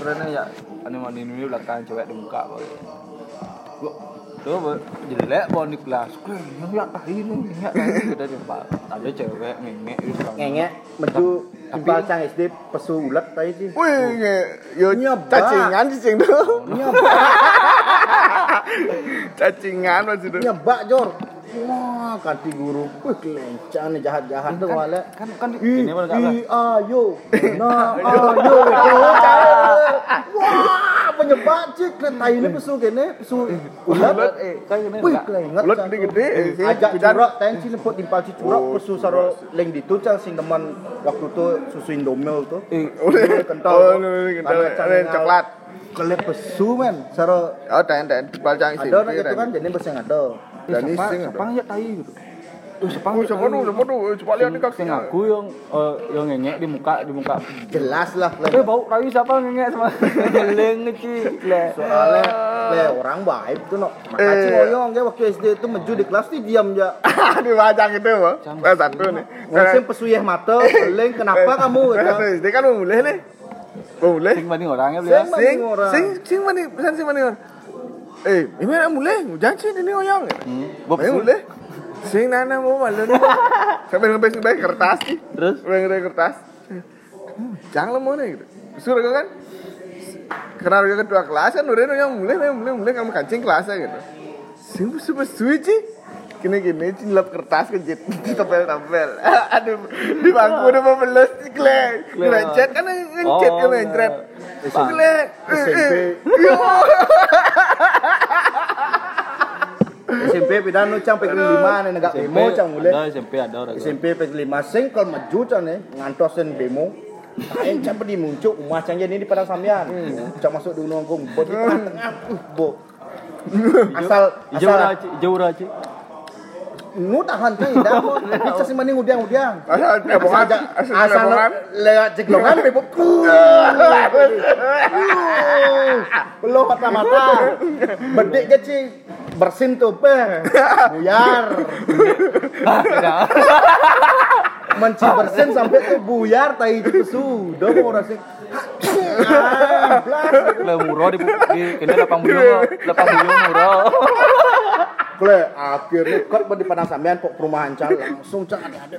sebenarnya ya ane mandi ini belakang cewek di muka boy tuh boy jadi lek boy di kelas yang ya ini ya udah di pak ada cewek ngengek ngengek metu timpal cang SD pesu ulet tadi sih. Wih, nge- yo cacingan cicing tuh. nyebak Cacingan maksud tuh. nyebak jor wah ganti guru. Wih kelencang nih jahat-jahat tuh wale. kan kan I, ini mana i, ayo, nah, ayo, wah, penyebab cik, tai ini pesu kene, pesu ulat, ulat eh kan ini wih, kelengat, cang. gede-gede, eh, ajak curak, ten sih lemput timpal si curak, Oh, pesu saro leng ditu, cang sing teman waktu itu susu indomil tuh, eh. Kental, Oh, kental. Cang coklat. kelep pesu men, saro Oh, ten ten balcang sih. ada orang gitu kan, jadi beseng ada, Dan siapa siapa ya tahi gitu Oh, siapa Oh, siapa tuh? Siapa tuh? Coba lihat di kakinya. aku yang eh, yang ngengek di muka di muka jelas lah, eh bau rayu siapa ngengek sama jeleng le soalnya le orang baik tuh no, makasih Eh. ngoyong kayak waktu SD itu meju di kelas tuh diam ya. di bajang itu, Bang. Nah, satu nih. Pesuyeh mata, leng kenapa kamu gitu? Dia kan nih. Mulai. sing banding orangnya beli Sing Sing, orang. sing? Pesan sing mana? Eh, ini mana mulai? Sih ini oyong. hmm. Bob, mulai. Sing nana mau malu. Sampai ngebes ngebes kertas sih. Terus? Ngebes kertas. Jangan lemah nih gitu. Suruh kan? Karena dia ketua kelas kan udah yang mulai, mulai, mulai kamu kancing kelasnya gitu. Sing besu besu sih. Gini gini cilap kertas kejit ditempel tempel. Aduh di bangku udah mau beles sih kle. Ngencet kan ngencet kan ngencet. Kle. SMP. SMP pidan nu cang pegel lima nih negak bemo cang mulai. SMP ada orang SMP pegel lima sing kalau maju cang nih ngantosin bemo. Kain cang di muncul rumah cang jadi di padang sambian. Cang masuk di gunung bot di tengah-tengah. Uh, bo. Asal asal raci hijau raci nu tahan cang indah kok. Cang sih mending udiang-udiang. Asal cebongan, Asal lewat jeglongan bebo. Belum mata-mata. Bedik ci bersin tuh pe. Buyar. Menci bersin sampai tuh buyar tai itu su. Udah mau rasa. Ah, blas. le murah di di kene lapang buyung lapang buyung murah Kle, akhirnya kot di padang sampean pok perumahan cal langsung cal ada ada.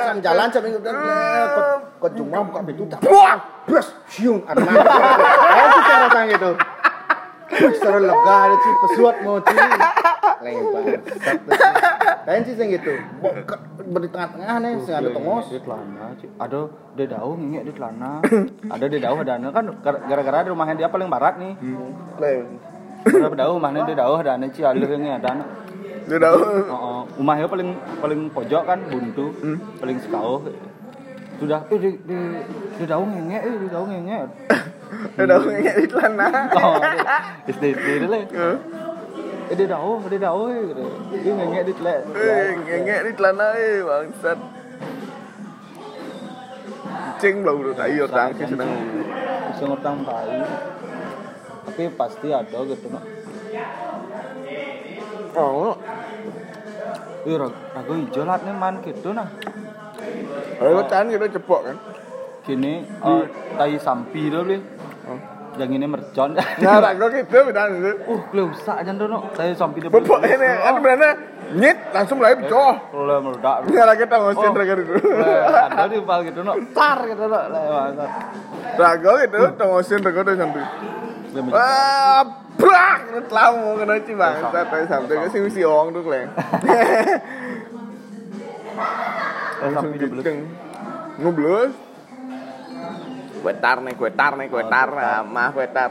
Sam jalan sampai kot kot cuma buka pintu tak. Wah, blas, siung. Ayo sih cara sang gitu. Wih, secara lega ada sih pesuat mau sih. Lebar. Lain sih yang gitu. Di tengah-tengah nih, sing ada tongos. di telana ada di daun ngengek di telana ada di daun ada kan gar- gara-gara di rumahnya dia paling barat nih Le, Berapa daun rumahnya di daun ada ane ci alur ngengek ada ane. Dia tahu. Oh, rumahnya paling paling pojok kan buntu, paling sekauh. Sudah eh di di di daun ngengek, eh di daun ngengek. Dia tahu ngek di celana. Oh, istri istri dulu. Eh di daun, di daun, eh, gitu. Dia ngengek di telek. Eh, ngek di celana eh bangsat. Cing belum udah tahu orang ke senang. Bisa tai. Tapi pasti ada gitu no. Oh, rag- ragu hijau lah nih man gitu nah. kalau can kita cepok kan. Gini, eh, tai sampi dulu beli. Yang ini mercon. Nah, ragu gitu bidan itu. Uh, keleusak aja dulu. Tai sampi. Bepok ini kan benar nyit langsung mulai pecah. Kalau meledak. Nggak lagi tahu ngosin ragu itu. Ada di pal gitu no. Tar gitu no. Lewat. Ragu gitu, tahu ngosin ragu Ah, brak, telamu kena ci bangsa tapi sampai ke sing siong tuh kleng. Langsung dibelut. geceng. Ngeblus. Kue tar nih, kue tar nih, kue tar, Ah, mah kue tar.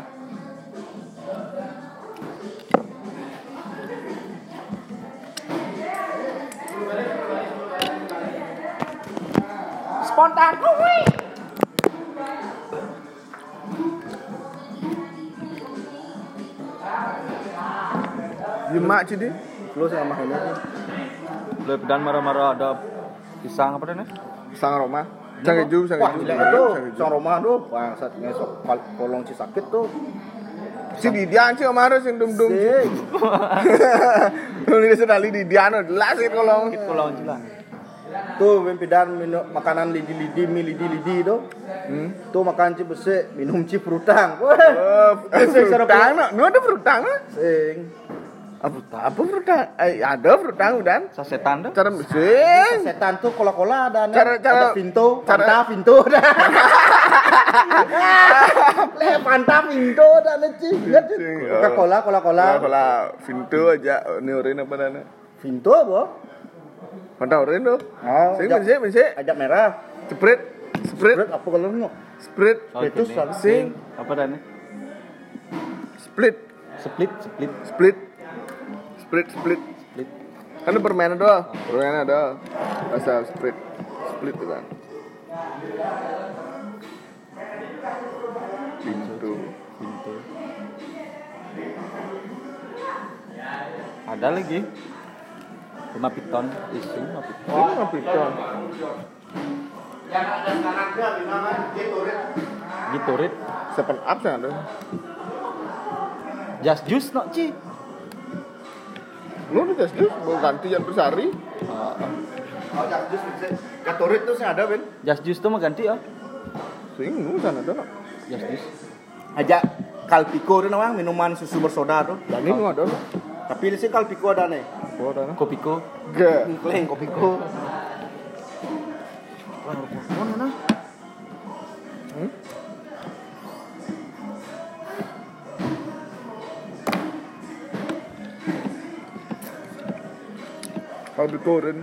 spontan kuwi. Jemak ci di. Lu sama ini. Boleh pedan marah-marah ada pisang apa nih? Sang Roma. Sang keju, sang Wah, keju. gila itu, sang Roma tuh, bangsat ngesok kolong Cisakit tuh. Si Didian sih kemarin sing dum-dum. Sing. Lu ini sedali Didian, jelas itu kalau. Pulau Cilang. Tuh pimpinan minum makanan lidi-lidi, mie lidi-lidi tuh. Hmm. Tuh makan cip besek, minum cip frutang. Wah, Oh, frutang, no, no ada frutang. no? sing. Apa frutang? Eh, ada frutang dan Sasetan dah. cara mesin. Setan tuh kola-kola ada nih. Cara- cara- Vinto, cara- Vinto dah. Le Fanta Vinto dah nih Coca-Cola, Cola-Cola. Kalau kalau Vinto aja neurin apa dana? Vinto apa? Fanta oren tuh. Oh, Sing mesin mesin. Ajak merah. Sprite, Sprite, apa kalau nu? Sprite, Itu gini. salah. sing, Apa dah nih? Split, Split, split, Split, Split, Split. split. Kan ada permainan doang, permainan ada. Asal Split, Split itu kan. Pintu. Pintu. Ada lagi. Lima piton, isu lima piton. Oh, apa itu? Gitu rit. Seven up sih ada. Just juice no ci. Lu udah just mau ganti yang bersari. Oh, jak jus Gatorit tuh sih ada, Ben. Just juice tuh mau ganti ya. Sing nu sana ada. Just juice. Ajak Kalpiko tuh namanya minuman susu bersoda tuh. Dan ini ada. Tapi di sini Kalpiko ada nih. Oh, ada. Kopiko. Gak. Kleng Kopiko. Mana? Hmm? Kalau dikoren,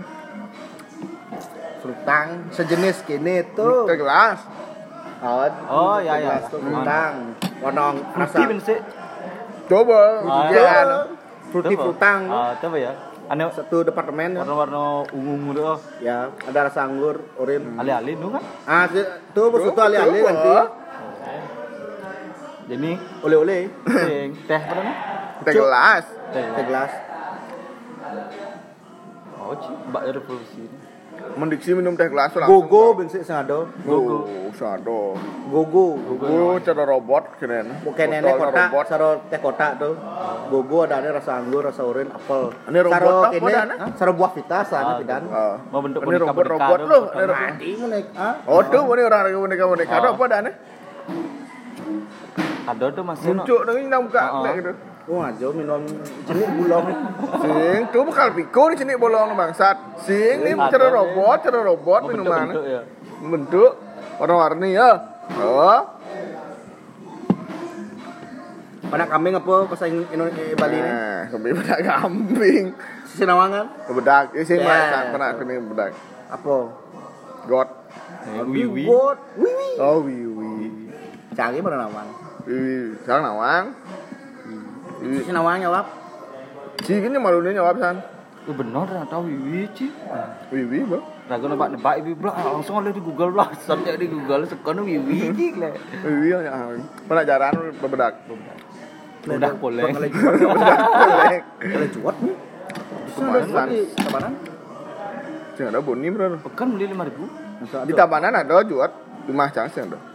Frutang sejenis kini tuh. teh gelas. Oh, Oh, ya, ya. gelas tuh Frutang. Warna rasa. Sih. Coba. Ah, Iya. Iya. Fruity frutang. Ah, coba ya. Ane Satu departemen ya. warna-warna ungu tuh. Ya, ada rasa anggur, orin. Ali-ali nu kan. Ah, si- tuh bos itu Coba. nanti. Jadi Oleh-oleh. teh apa namanya? Teh gelas. Teh gelas. Mbak revolusi. Mendiksi minum teh gelas langsung. Gogo bensin sing ada. Gogo. Sado. Gogo. Gogo cara robot keren. Bukan nenek kotak, robot. saro teh kotak tuh. Gogo ada nih rasa anggur, rasa oren, apel. Ini robot apa ah, saro buah vita sana Ah, pidan. Ah. Mau bentuk Ini boneka boneka. Ini robot. Mati mau naik, ah. Oh tuh, ini orang orang boneka boneka. Ada Ah. apa dah nih? Ada tuh masih. Muncul dengan nang buka gitu. Oh, aja minum jenis bulong. Sing, tuh bakal piko di sini bolong bangsat. Sing, ini cara robot, cara robot Mau minuman. ya. Bentuk warna-warni ya. Oh, Pada kambing apa bahasa Indonesia Bali ini? Nah, kembali bedak kambing. Sinawangan. Bedak, ini sing Ya. bangsat pernah kena bedak. Apa? God. Eh, Wiwi. Bot. Wiwi. Oh, wiwi. Cari mana nawang? Wiwi, sekarang nawang. Wiwi. Sinawang jawab. Si gini malunya jawab san. Oh, benar dah tahu Wiwi ci. Wiwi, bang. Ragu nebak nebak Wiwi belah langsung oleh di Google belah. Sampai di Google sekono Wiwi ci le. Wiwi ya. Pelajaran bedak. Udah boleh. Bedak boleh. Kalau cuat nih. Kemasan. di Tabanan. Sing ada boni bro. Pekan beli lima ribu. Di Tabanan ada juat di Mahjong sih ada.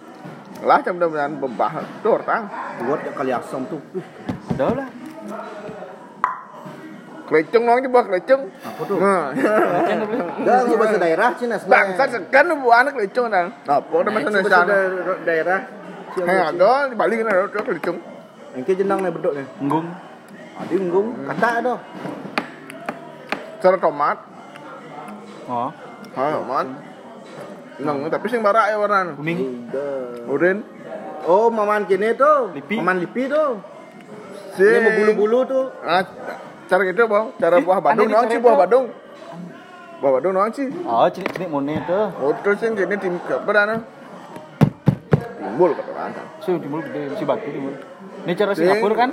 Lah jam jam bebah tur tang. buat ya kali asam. Uh, Ada lah. Keleceng nong coba keleceng. Apa tuh? Nah. Enggak, itu bahasa daerah Cina sebenarnya. Bangsa sekan bu anak keleceng udah Nah, masa itu Indonesia. bahasa daerah-. Hei ada di Bali kan ada keleceng. Engke jenang nih bedok nih. Nggung. Adi nggung, kata ada. Cara tomat. Oh, Ha tomat. Nang tapi sing barak ya warna. kuning. Urin. Oh, maman kini tuh. Lipi. Maman lipi tuh. Si. Ini mau bulu-bulu tuh. Ah, cara gitu bang. Cara buah Badung aneh nong sih buah itu. Badung. Buah Badung nong sih. Oh, cilik-cilik mone tuh. Oh terus yang gini tim apa dah? Timbul kata orang. Si timbul gede, si batu timbul. Ini cara Sing. Singapura kan?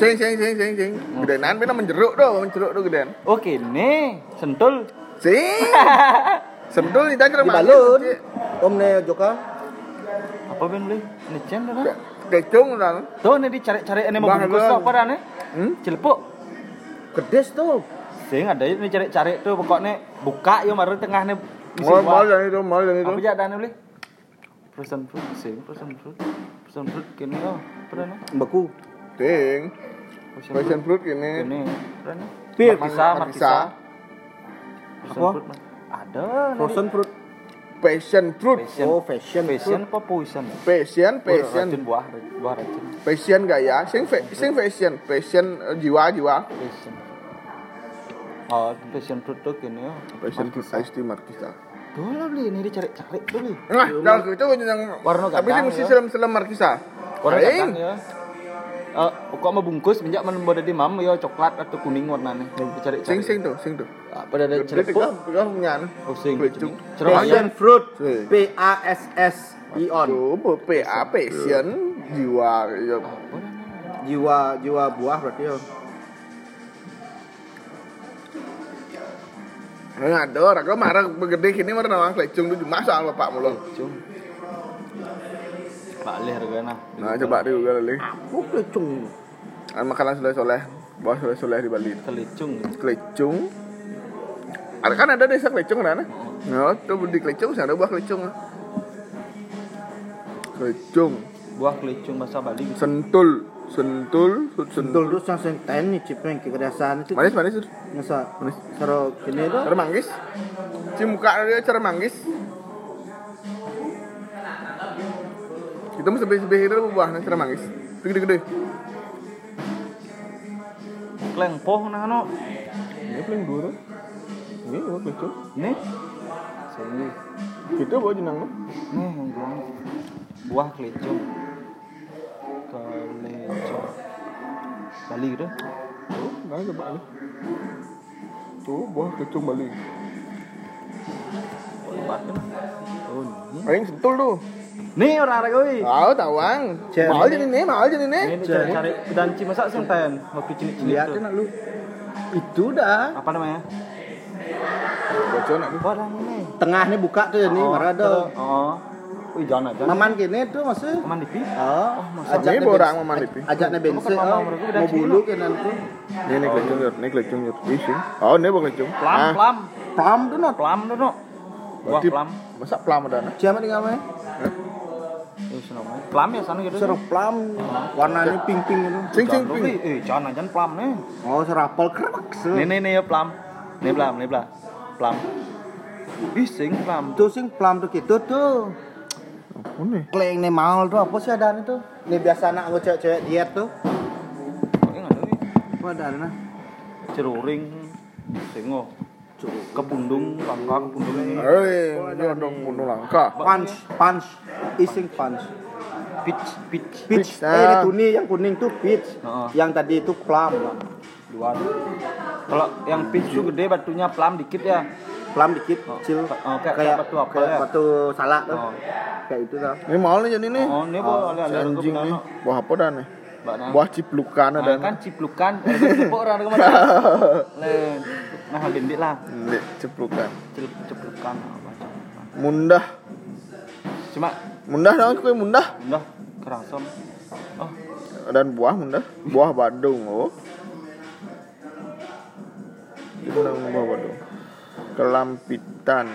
Sing sing sing sing sing. Gedean bina menjeruk doh, menjeruk doh gedean. Oke, nih sentul. Sing. Sentul tidak cara Di balon. Om nih Joka. Apa ben beli? Ini cen dah. Kecung dah. Tuh nih dicari-cari ini mau bungkus tuh apa dah nih? Hmm? Cilepuk. Gedes tuh. Sing ada ini cari-cari tuh pokoknya buka yo baru tengah nih. Mal mal yang itu, mal yang itu. Apa aja dah nih beli? Frozen fruit, sing frozen fruit. Frozen fruit kini oh, nih? Beku. Sing. Frozen fruit fruit ini. kini. Apa dah nih? Pir. Markisa, Markisa. markisa. Frozen Apa? fruit mah. Ada. Frozen fruit. Passion fruit. Passion. Oh, fashion. Passion fruit. apa poison? Passion, passion. Racun buah, buah racun. Passion gaya. Sing fa- sing fashion, passion eh, jiwa jiwa. Passion. Oh, passion fruit tuh gini ya. Passion fruit ice tea markisa. Tuh lah beli, ini dicari-cari beli. Nah, kalau itu yang Warna tapi sing gadang, mesti ya. selam-selam markisa. Warna Aing. kadang ya. Eh, kok mau bungkus minyak mana boleh di mam ya coklat atau kuning warnanya. Dicari-cari. Sing sing tuh, sing tuh. Apa ada Dia celepuk? pegang pegang punya anu. Oh, sing. Passion fruit. Sing. P A S S I on. Tuh, PA passion jiwa ya. Jiwa jiwa buah berarti ya. Nah, ada kau marah begede kini marah nawang kelecung tu masak bapak mulu. Cung. Pak leh harga nah. Nah, coba juga lagi. Oh, kelecung. Kan makanan soleh soleh, bawah soleh soleh di Bali. Kelicung. Kelecung. Ada kan ada desa kelecung ada Nah, tuh di kelecung ada buah kelecung. Kelecung, Buah kelicung bahasa Bali. gitu. sentul, sentul, Sentul sentul. terus yang sing ten nih cipeng ke kedasan itu. Manis manis. Masa sero kini itu. Cara manggis. Si muka dia cara manggis. Kita mesti sebih-sebih itu buah nih cara manggis. Gede-gede. Klengpoh nah no. Ini paling dua tuh. Ini buah kelecung. Nih. Sini. Kita bawa jenang tuh. Nih yang buah. Buah kelicung. Kelicung. Bali gitu. Tuh, nah coba nih. Tuh, buah kelecung Bali. Kan? Oh, ini. Aing sentul tuh. Nih orang arek euy. Tahu tawang. Cek. Mau jadi nih, mau jadi nih. Ini cari-cari danci masak sing ten. Kopi cilik-cilik Lihat tuh. nak lu. Itu dah. Apa namanya? Bocor nak. Tengah nih buka tuh ini, Oh, marah ada. terus- Oh. Wih, jangan aja. Maman kini tuh maksud. Maman di pi. Oh, Ini borang Maman Lipi. Ajaknya bensin. Bukan Oh, mau bulu ke nanti. Ini nih kelecung yur, nih kelecung yur. Isi. Oh, ini buah kelecung. Plam, Ah, plam. Plam tuh not. Plam tuh no. Berarti plam. Masa plam ada? Siapa nih namanya? Plam ya sana gitu. Seru plam. Warnanya pink pink itu. Sing sing Jangan, ping. Wi. Eh, jangan jangan plam nih. Oh, serapel kerak. Nih nih nih ya plam. Nih plam, nih plam. Plam. Ih, sing plam. Tuh sing plam tuh gitu tuh. Apa nih? Kleng nih mal tuh apa sih ada itu? Ini biasa anak gue cewek-cewek diet tuh. Kok enggak ada nih? Apa ada nah? Ceruring. Singo. Kepundung, langka kepundung ini. Eh, ini ada bunuh langka. Punch, punch, ising punch. Pitch, pitch. Peach. Peach, Eh, ini ah. tuni yang kuning tuh peach. Heeh. Yang tadi itu plum. Dua. Kalau yang pitch itu gede batunya plam dikit ya. Plum dikit, Oh, kecil. oh, kayak- kayak batu apa kayak ya? Batu salak tuh. Oh. Kayak itu tuh. Ini mau nih jadi nih. Oh, ini boleh ada ada Anjing nih. Buah apa dah nih? Buah ciplukan ada. kan ciplukan, ada orang ke mana? Nah bindik lah, Ini ciplukan. Cip- ciplukan apa Mundah. Cuma Mundah dong, kue mundah. udah kerasom. Oh, Dan buah mundah. Buah Badung, oh. Itu namanya buah Badung. Kelampitan.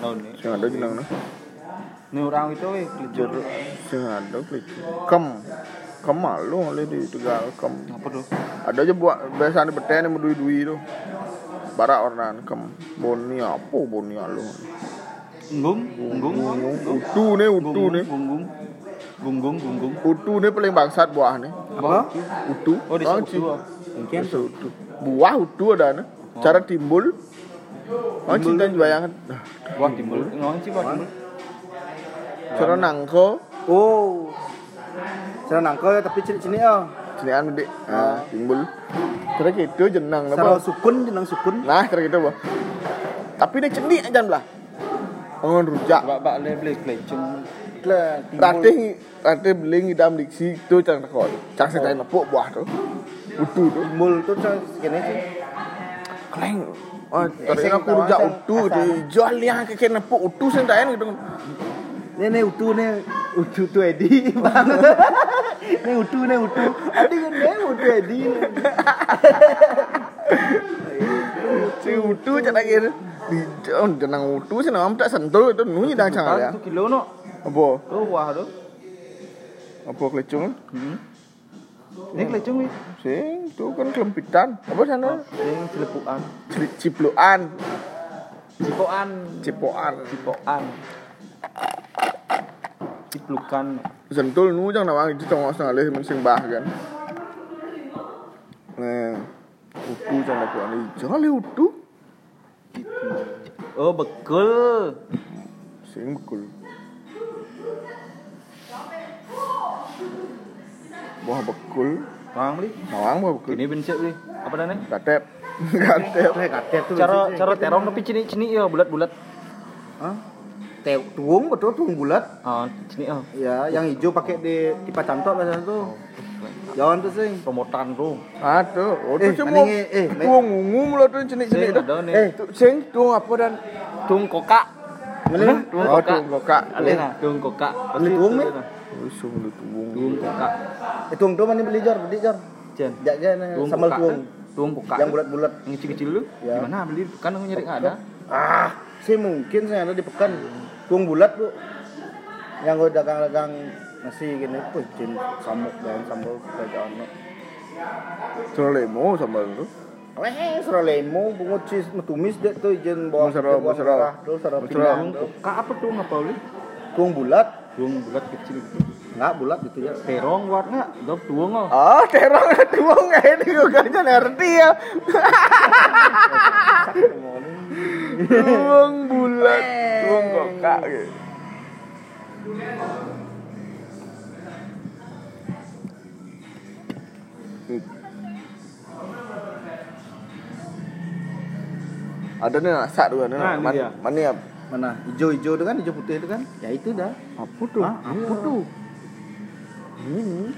daun nih. Sing ada. Ini orang itu weh, kelicur. Sing ada kelicur. Kem. Kem malu oleh di Tegal kem. Apa tuh? Ada aja buat biasa ada beten yang dui-dui itu. Barak orang kem. Boni apa boni alu. Gunggung, gunggung, gunggung. Utu nih, utu nih. Gunggung, gunggung, gunggung. Utu nih paling bangsat buah nih. Apa? Utu. Oh, di. Ci? Mungkin utu. Buah utu ada nih. Cara timbul. Oh, cinta bayangan. Wah timbul, ngomong sih buat timbul. Cara nangko. Oh. Saya nangkal tapi sini sini oh. Sinian gede. Nah, timbul. Cara gitu jenang apa? sukun jenang sukun. Nah, gitu, Bah. Tapi ini cendik aja belah. Pengen rujak. Bak bak le beli kelicung. Lah, Ratih ratih beli ngidam diksi itu cang tekol. Cang setai nepuk buah tuh. Utu tuh. timbul tuh saya segini sih. Kleng. Oh, tadi Sing aku rujak kawasan utu asal. di jual yang keke nepuk utu sing taen gitu. Ini nih utu nih utu tuh Edi bang. Ini utu nih utu. Adi kan nih utu Edi. Si utu lagi itu. Di oh, jenang utu sih nama tak sentul itu nunyi dah cang ya. Kilo no. Apa? Tuh wah tuh. Apa kelecung? Hmm. Ini kelicung weh. Sing itu kan kelempitan apa sana Sing. Cili- cipluan Cipokan. cipoan Cipokan. Ciplukan. sentul nu jangan nawang itu congok setengah leh sing bah kan nah utu jangan lakukan ini jangan leh utu Oh, bekul. sing bekul Wah bekul, Bang beli. nawang wah bekul. Ini bencet beli. Apa dah nih? Katep, katep. Katet tuh. Cara cara terong tapi cini-cini ya bulat-bulat. Hah? Tuung betul tuung bulat. Ah, cini ah. Ya, yang hijau pakai di tipa cantok biasanya tuh. Jangan tuh sing. Promotan tuh. Aduh, oh Eh, tuh cuma eh, me- tuang ngungum lo tuh cenik-cenik Sing tuh. ada nih. Eh, Tuh sing tuang apa dan Tung koka. Mending Tung Oh, koka. nah, tung koka. Beli tuung, Mi? Oh, sung lu tuang. Tung koka. eh tuung tuh mana beli jor, beli jor. Jen. Jak jen Tuung sambal koka, tuung. kan? Tuung koka. Yang bulat-bulat. Yang kecil-kecil lu. Ya. Gimana beli? Kan nyari nggak ada. Ah, sih mungkin saya ada di pekan. Tuung bulat, Bu. Yang gue dagang-dagang nasi gini, tuh jin samuk dan sambal kayak ono. Trolemo sambal tuh. Weh, serolemo, bungut cheese, tumis deh tuh jen bawang Musara, bawang serap Musara. pindang. tuh. Koka apa tuh ngapa beli? Tuung bulat, Tuung bulat kecil gitu. nggak bulat gitu ya. Terong warna, gak tuung oh. Oh, terong tuang ini gue kan ngerti ya. Tuang bulat, tuang koka gitu. Ada nih nasa tuh ada Nah, Man- dia. Mana ya? Mana? Hijau-hijau itu kan, hijau putih itu kan? Ya itu dah. Apa tuh? Hah? Apa tuh? Ini.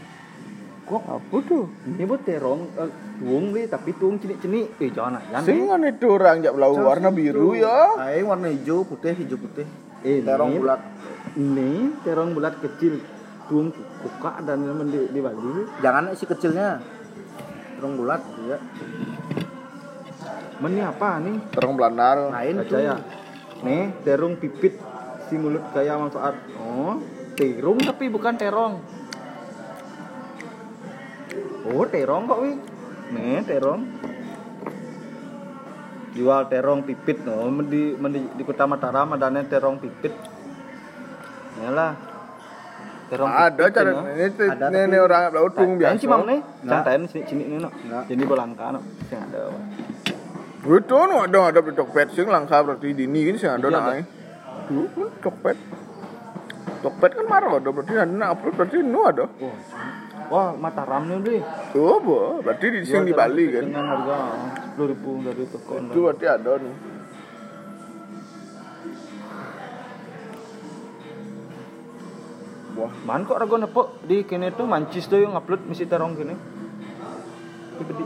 Kok Apa tuh? ini buat terong eh, tuung tapi tuung cini-cini. Eh jangan jangan. Singan itu orang jak belau warna biru ya. Ayo warna hijau, putih, hijau putih. Eh, Terong ini- bulat. Ini terong bulat kecil. Tuung koka dan yang di, di Bali. Jangan si kecilnya. Terong bulat ya. Meni apa nih? Terong Belanda. Lain tuh. ya. Nih, terong pipit si mulut kayak manfaat. Oh, terong tapi bukan terong. Oh, terong kok wi. Nih, terong. Jual terong pipit no, di, di, di Kota Mataram ada nih terong pipit. Yalah. Terong Ada cara no. ini Ada, ini ini orang belau tung Yang biasa. cimam nih, Nggak. santain sini sini nih no. Nggak. Jadi belangka no. Yang ada. Itu no ada ada di Tokped sing langka berarti dini ini sing ada Iya, naik. Dulu kan kan marah ada berarti ada upload berarti no ada. Wah, wah Mataram nih beli. Tuh apa? Berarti di sing di Bali kan. Dengan harga sepuluh ribu dari toko Itu berarti ada nih. Wah, Man kok ragu nepok di kene tuh mancis tuh yang upload misi terong kene. Bedi.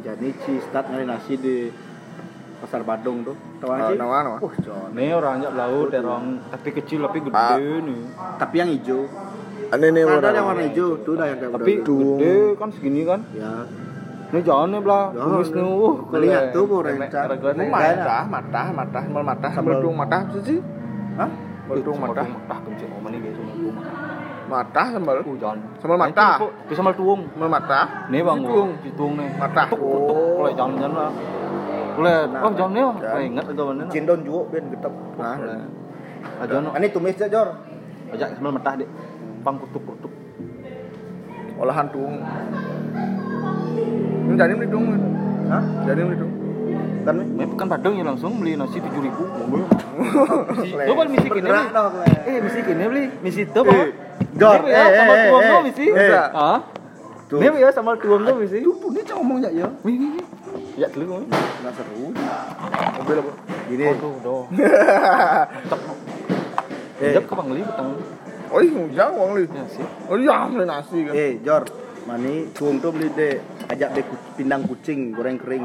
Jadi si start nyari nasi di pasar Badung tuh. Tahu Ah, aja? nama nama. Wah, John. Nih orang ajak laut terong tapi kecil tapi gede nih. Tapi yang hijau. Ini nih Ada yang warna hijau, tuh dah yang kayak Tapi udah- gede kan segini kan. Ya, Nih jangan nih belah. Tumis nih. Uh, kule. tuh. Mau Matah, matah, matah, matah, sambal Sambal- tung matah sih? Hah? Tung matah. Matah kencing. Oh, mana dia sambal tuung matah. Matah sambal. Uh, jangan. Sambal matah. itu, Itu sambal tuung. Sambal matah. Nih bang, Tuung. tuung nih. Matah. Tuk, tuk. Boleh jangan jangan lah. Boleh. Nah, Oh jangan nih. oh. Oh, ingat agak mana. Cindon juga biar getep. Nah. Aja no. Ini tumis aja, Jor. Ajak sambal matah dek. Pang kutuk kutuk. olahan tung. Ini jadi beli tung. Hah? Jadi beli tung. Kan pekan Padang ya langsung beli nasi tujuh ribu. Itu kan misi kini dong. Eh misi kini beli. Misi itu apa? Jor, Ini ya eh, sambal eh, tuang eh, tuh misi. eh. Tuh. Ini ya sambal tuang tuh misi. Tuh, ini cuma ngomong ya, ya. Ya dulu. Nggak seru. Mobil apa? Gini. Oh, tuh, doh. Cep. Eh. Jep ke Bangli petang. Oh iya, jangan uang li. Ya sih. Oh iya, beli nasi kan. Eh, Jor. Mani tuang tuh beli deh. Ajak deh pindang kucing goreng kering.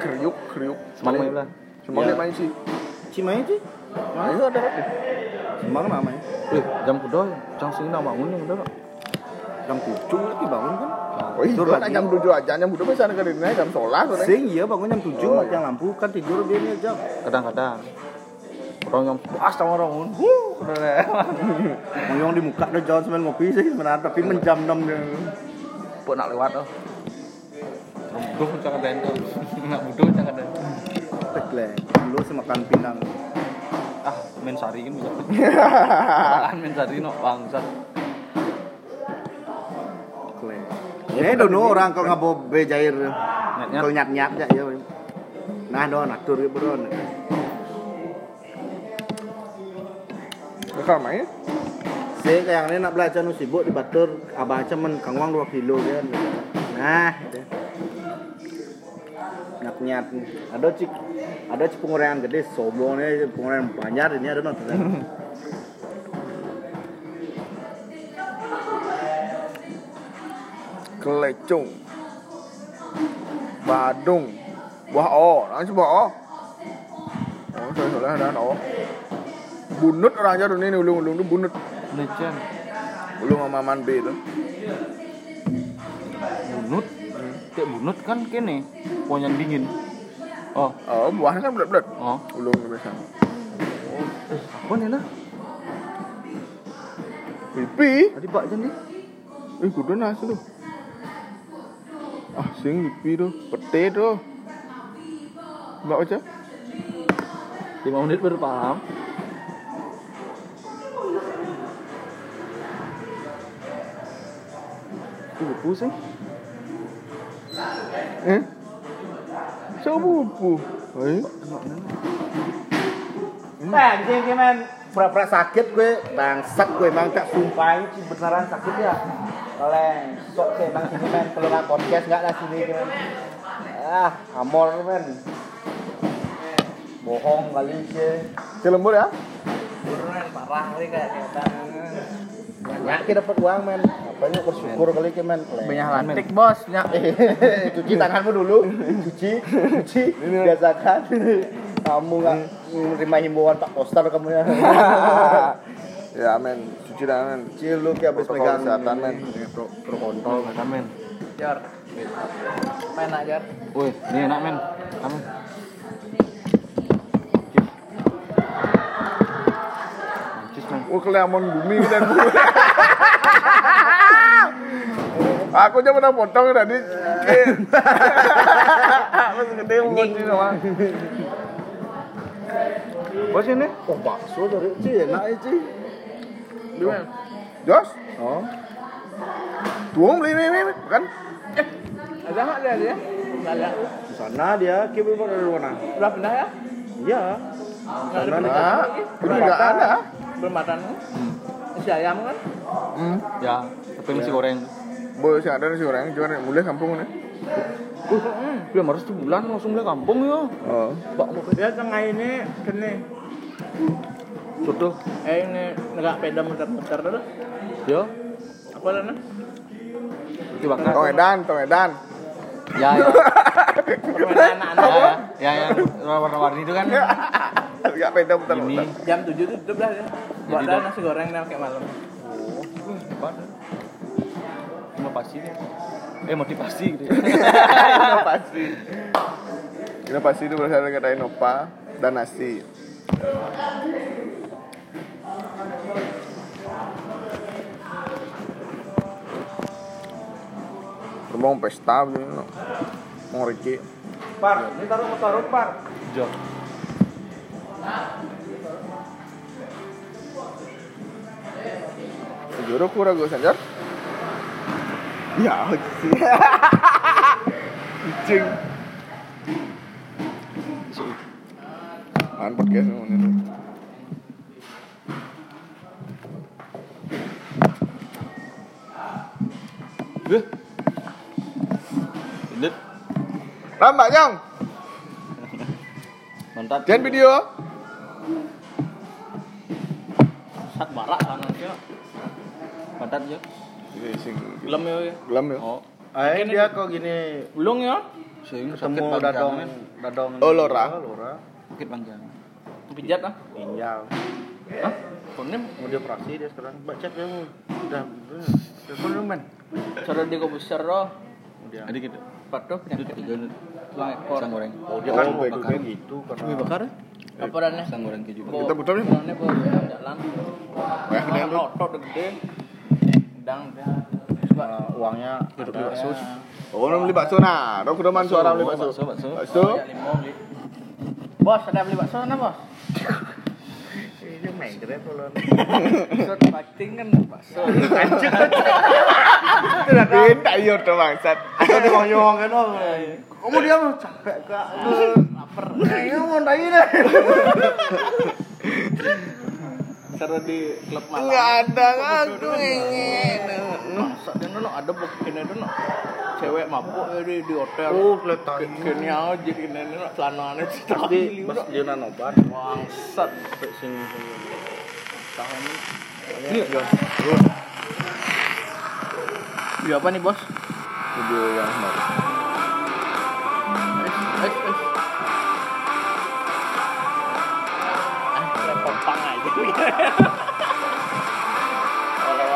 Kriuk, kriuk. Semangat main lah. Semang Ya. main sih. Cimai sih. Nah, itu ada roti. Sembang namanya. Eh, jam kudo, jam sini nak bangun yang udah. Jam tujuh lagi bangun kan. Oh iya, Tidur kan jam tujuh aja, jam udah bisa negara ini jam sholat. kan. Sing iya bangun jam tujuh Oh, matiang lampu kan tidur dia nih jam. Kadang-kadang orang yang puas sama orang pun. Ngoyong di muka tuh jangan sambil ngopi sih sebenarnya tapi menjam enam dia. Pok nak lewat tuh. Buduh jangan dentro. Nak buduh jangan dentro. Teklek. Dulu semakan pinang. Ah, main sari kan bisa. Kan main sari no bangsat. Teklek. Ini dulu orang kalau ngabo bejair Nyat-nyat. kalau nyat nyat ya. Nah, do natur gitu bro. Bakal main. Saya kayak ini nak belajar nu sibuk di Batur, abah men kangwang 2 kilo kan. Nah, gitu. Nyat. Ada cik, ada cik pengurangan gede, sombongnya pengurangan banyak ini ada nonton. Kelecung. Badung. Buah o, langsung buah o. Oh, saya salah ada o. Bunut orang aja tuh ini ulung-ulung tuh bunut. Legend. Ulung sama man B tuh. Bunut. Kayak bunut kan kene. Ponyan dingin. Oh, Oh, buahnya kan belet-belet. oh. Ulung biasa. Apa nih lah? Pipi. Tadi Pak Jan nih. Eh, kudu nasi tuh. Ah, sing pipi tuh. Pete tuh. Mbak aja. 5 menit baru paham. Tuh, pusing. Eh? Siapa pupu? Eh? Nah, ki men pura-pura sakit gue, bangsat gue emang tak sumpah ini sih beneran sakit ya. Oleh sok sih emang sini men kalau nggak podcast nggak lah sini ki, men. Ah, amor men. Bohong kali sih. Cilembur ya? Beneran parah kali kayak kita. Banyak kita dapat uang men. Apanya bersyukur kali ki men. Banyak lantik, Bos. Banyak. cuci tanganmu dulu, cuci, cuci, biasakan. Kamu nggak menerima himbauan Pak Poster kamu ya. ya, men. Cuci tangan. Kecil lu kayak habis pegang kesehatan, men. Pro, pro kontol. Kata men. Jar. Main aja. Woi, ini enak men. Kamu. Oh, keliaman bumi dan Aku aja pernah potong tadi. Masih gede sih sama. Bos ini? Oh bakso dari Ci, enak ya Ci. Gimana? Jos, Oh. tuang beli ini, ini, kan? Ada nggak dia dia? Ada. Di sana dia, kibu dari mana? Udah pindah ya? Iya. Nggak ada pindah ini nggak ada. Belum makan. Si ayam kan? Hmm. Ya, tapi masih goreng. Boleh sih ada nasi goreng, cuman mulai kampung nih. Uh, belum harus sebulan langsung beli kampung ya. Oh. Bak mau Dia tengah ini kene. Contoh, Eh ini negak peda muter-muter dulu. ya, Apa namanya? itu bakar. Tong edan, tong edan. Ya, ya, Permainan anak-anak. ya, ya, ya, yang warna-warni itu kan. Enggak beda Ini, putar-putar. Jam 7 tuh tutup dah dia. Buat nasi goreng dah kayak malam. apa? Deh. Eh motivasi gitu. ya. Inovasi. Inovasi itu berasal dari kata Innova dan nasi. Rumah pesta no. mau Ricky. Par, ini taruh motor par. Jok. Juru kurang gue sanjar. Ya. Kucing. Man podcast ini. Gue. Lihat, Lambat jong. mantap. Jangan video. Sat barak kan ya. Mantap ya. Ini sing Gelem ya. ya. gelam ya. Oh, Eh dia kok gini Ulung ya. sing sakit ketemu dadong dadong. Oh, Lora. Lora. Sakit panjang. Pijat ah. Tinggal. Hah? Konem. Mau dia operasi dia sekarang. Dia mau. Udah. Telepon dulu men. Cara dia kok besar roh. Ada gitu. Patuh Itu penyakit. tiga tulang ekor sang goreng. Oh dia kan Oh, bakar gitu karena. Cumi bakar? Apa dannya? Sang goreng keju. Kita putar nih. Jalan. Wah, gede gede. Eh, uangnya Duduk ada di bakso. Oh, orang beli bakso nah. Dok udah mana suara beli bakso? Bakso, bakso. Bakso. Ya, beli. Bos, ada beli bakso mana, Bos? Ini tolong. Shot fighting kan bakso. Anjir. Beda iya tuh bangsat. Kan. Kamu diam capek kak. Lapar. Ayo mau deh. Seru di klub malam. Enggak ada aku ingin. Masa dia nono ada bukti ini nono. Cewek mabuk ya di, di hotel. Oh, kelihatan. Kini aja kini nono celananya Tapi pas dia obat. Bangsat. Sampai sini sini. Tahun ini. Beli apa nih, Bos? Video yang baru. Es, es, es.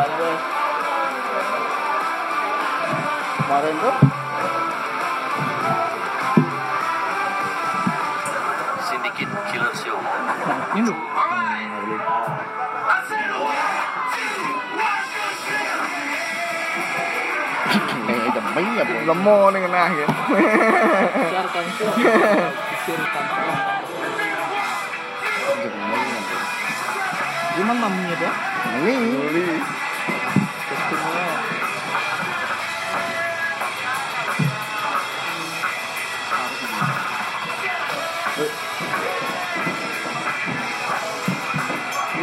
Aja. Kemarin tuh Killer Show. Ini loh. nih kena ya. Share cancel. Share cancel. Jemeng ya bu. Gimana maminya dia? Ini Beli. Kostumnya.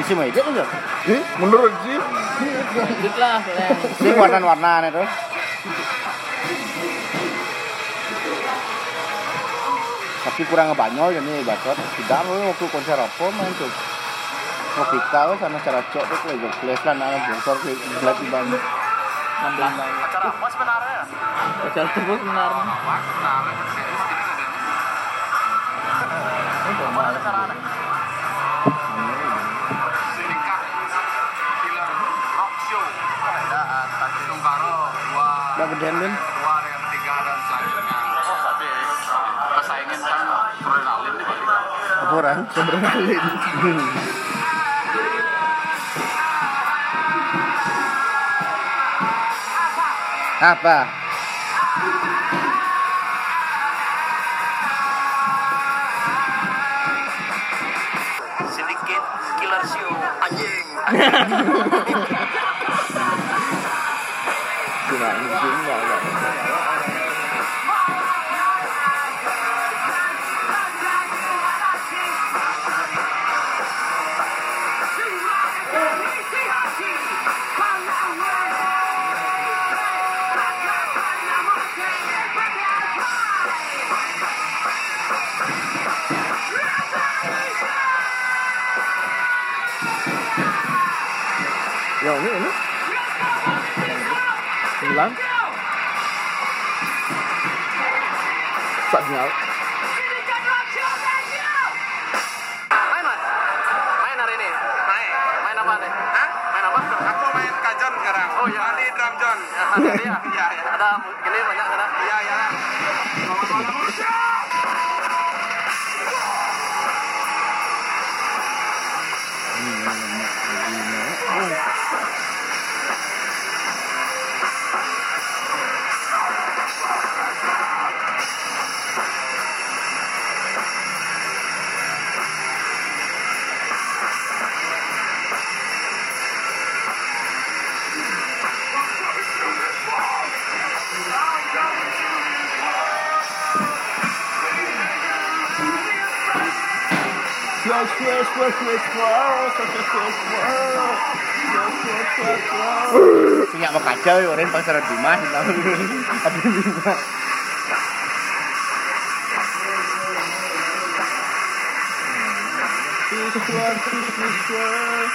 isi meja tuh. Ih, menurut sih. Lanjut lah. Sing warna-warna nih tuh. Tapi kurang ngebanyol jadi bacot. Tidak waktu konser apa main tuh. Loh sama cara cok tuh kayak jok les lah nama bongkar ke belat di bang. 16. Acara apa sebenarnya? Rock Show. Keadaan Tanjung Tungkaro dua Udah gedean ben. dua dengan tiga dan selanjutnya. Oh tapi pesaingin kan adrenalin di balik. Apa orang? Adrenalin. Apa? Syndicate Killer Show. Anjing. Anjing Sak sinyal. Main mas? Main hari ini? Main? Main apa nih? Hah? Main apa? Aku main kajon sekarang. Oh iya. Di drum john. Ya, jadi ya? Iya, iya. Ada gini banyak sana? Iya, iya. Punya mau kacau ya orang pasar Dimas. Ada Dimas.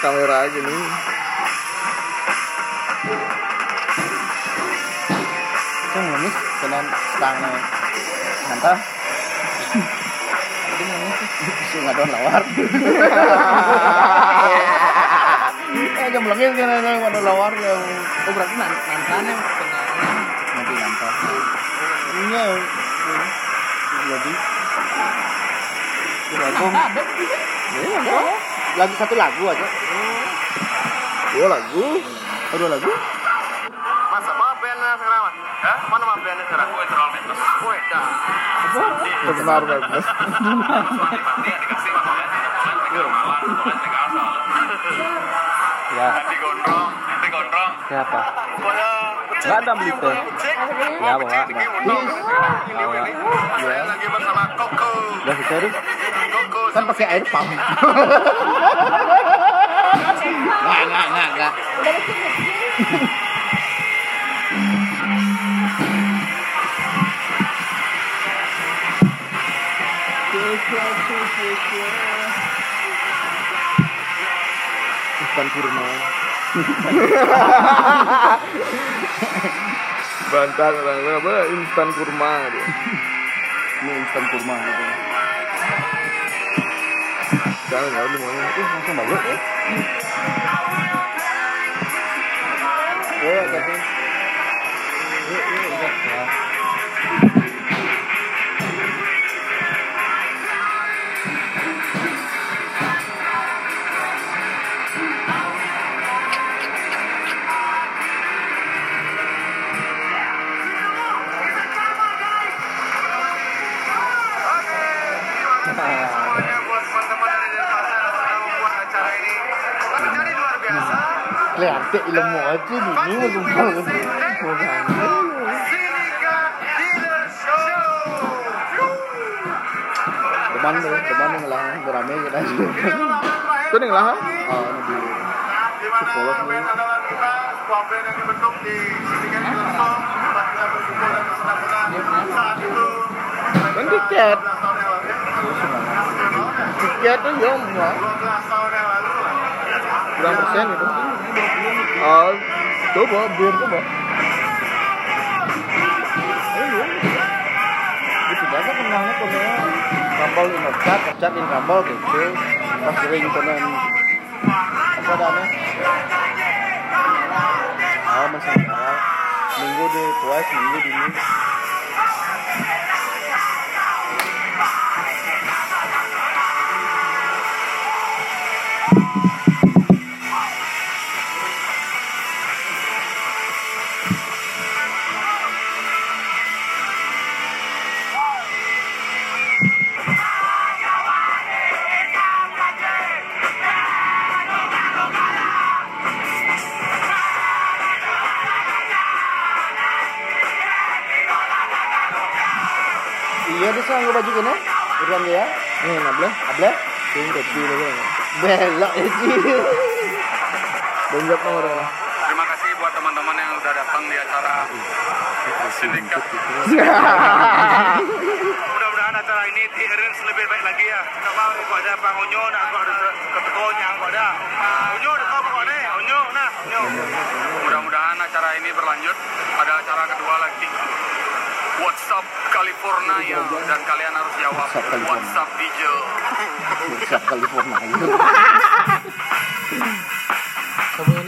Kamera gini. Itu ngemis dengan stang nantah. Itu nggak ada lawar. Eh jam lagi kan ada lawar ya. Oh berarti nan nantannya Nanti nantah. Iya. Jadi. Lagu. Iya, enggak. Lagu satu lagu aja. Dua lagu. Oh, dua lagu. Mas apa Hah? Mana mafianya sekarang? Malah, legal soalnya. Ya, siapa? Nggak ada Blito. Ya, Ya, bawa, bawa. lagi bersama Koko. Udah serius? Kan pakai air pump. Enggak, enggak, enggak. Bukan kurma. Bantal orang apa instan kurma dia. Ini instan kurma gitu. Jangan enggak lu mau. Ih, langsung balik ya. Oh, tapi Semuanya nih lah. Oh, ini di di mana band andalan kita, sebuah band yang dibentuk di Sinika Dealer Show. Tempat kita berkumpul dan bersenang-senang. Saat itu Kan tiket. 12 tahun yang lalu. Tiket tuh ya semua. 12 tahun yang lalu. Berapa persen itu? Oh, coba belum coba. itu aja kenalnya kono kabel ini cat, cat ini kabel gitu. Pas ring kono apa dana? Oh, masih. Minggu di twice, minggu di ini. Sing kopi lagi. Belok ya sih. Nomor lah. Terima kasih buat teman-teman yang udah datang di acara Sinika. Mudah-mudahan acara ini diarrange lebih baik lagi ya. Kalau kau ada Pak Onyo, nak kau ada ketuanya, kau ada. Onyo, ada kau kau ada. Onyo, nah, Onyo. Mudah-mudahan acara ini berlanjut. Ada acara kedua lagi. WhatsApp California dan kalian harus jawab WhatsApp California. WhatsApp DJ. Siap California. Aman,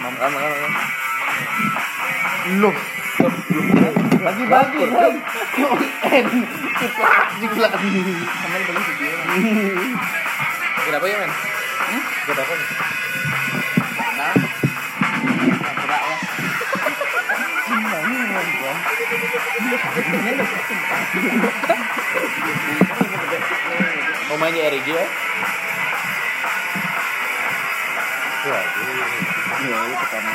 aman, aman. Loh. Bagi-bagi kan. En. Plastik lagi. Kenapa ya, men? Kenapa nih? Di RG ya? Iya, itu karena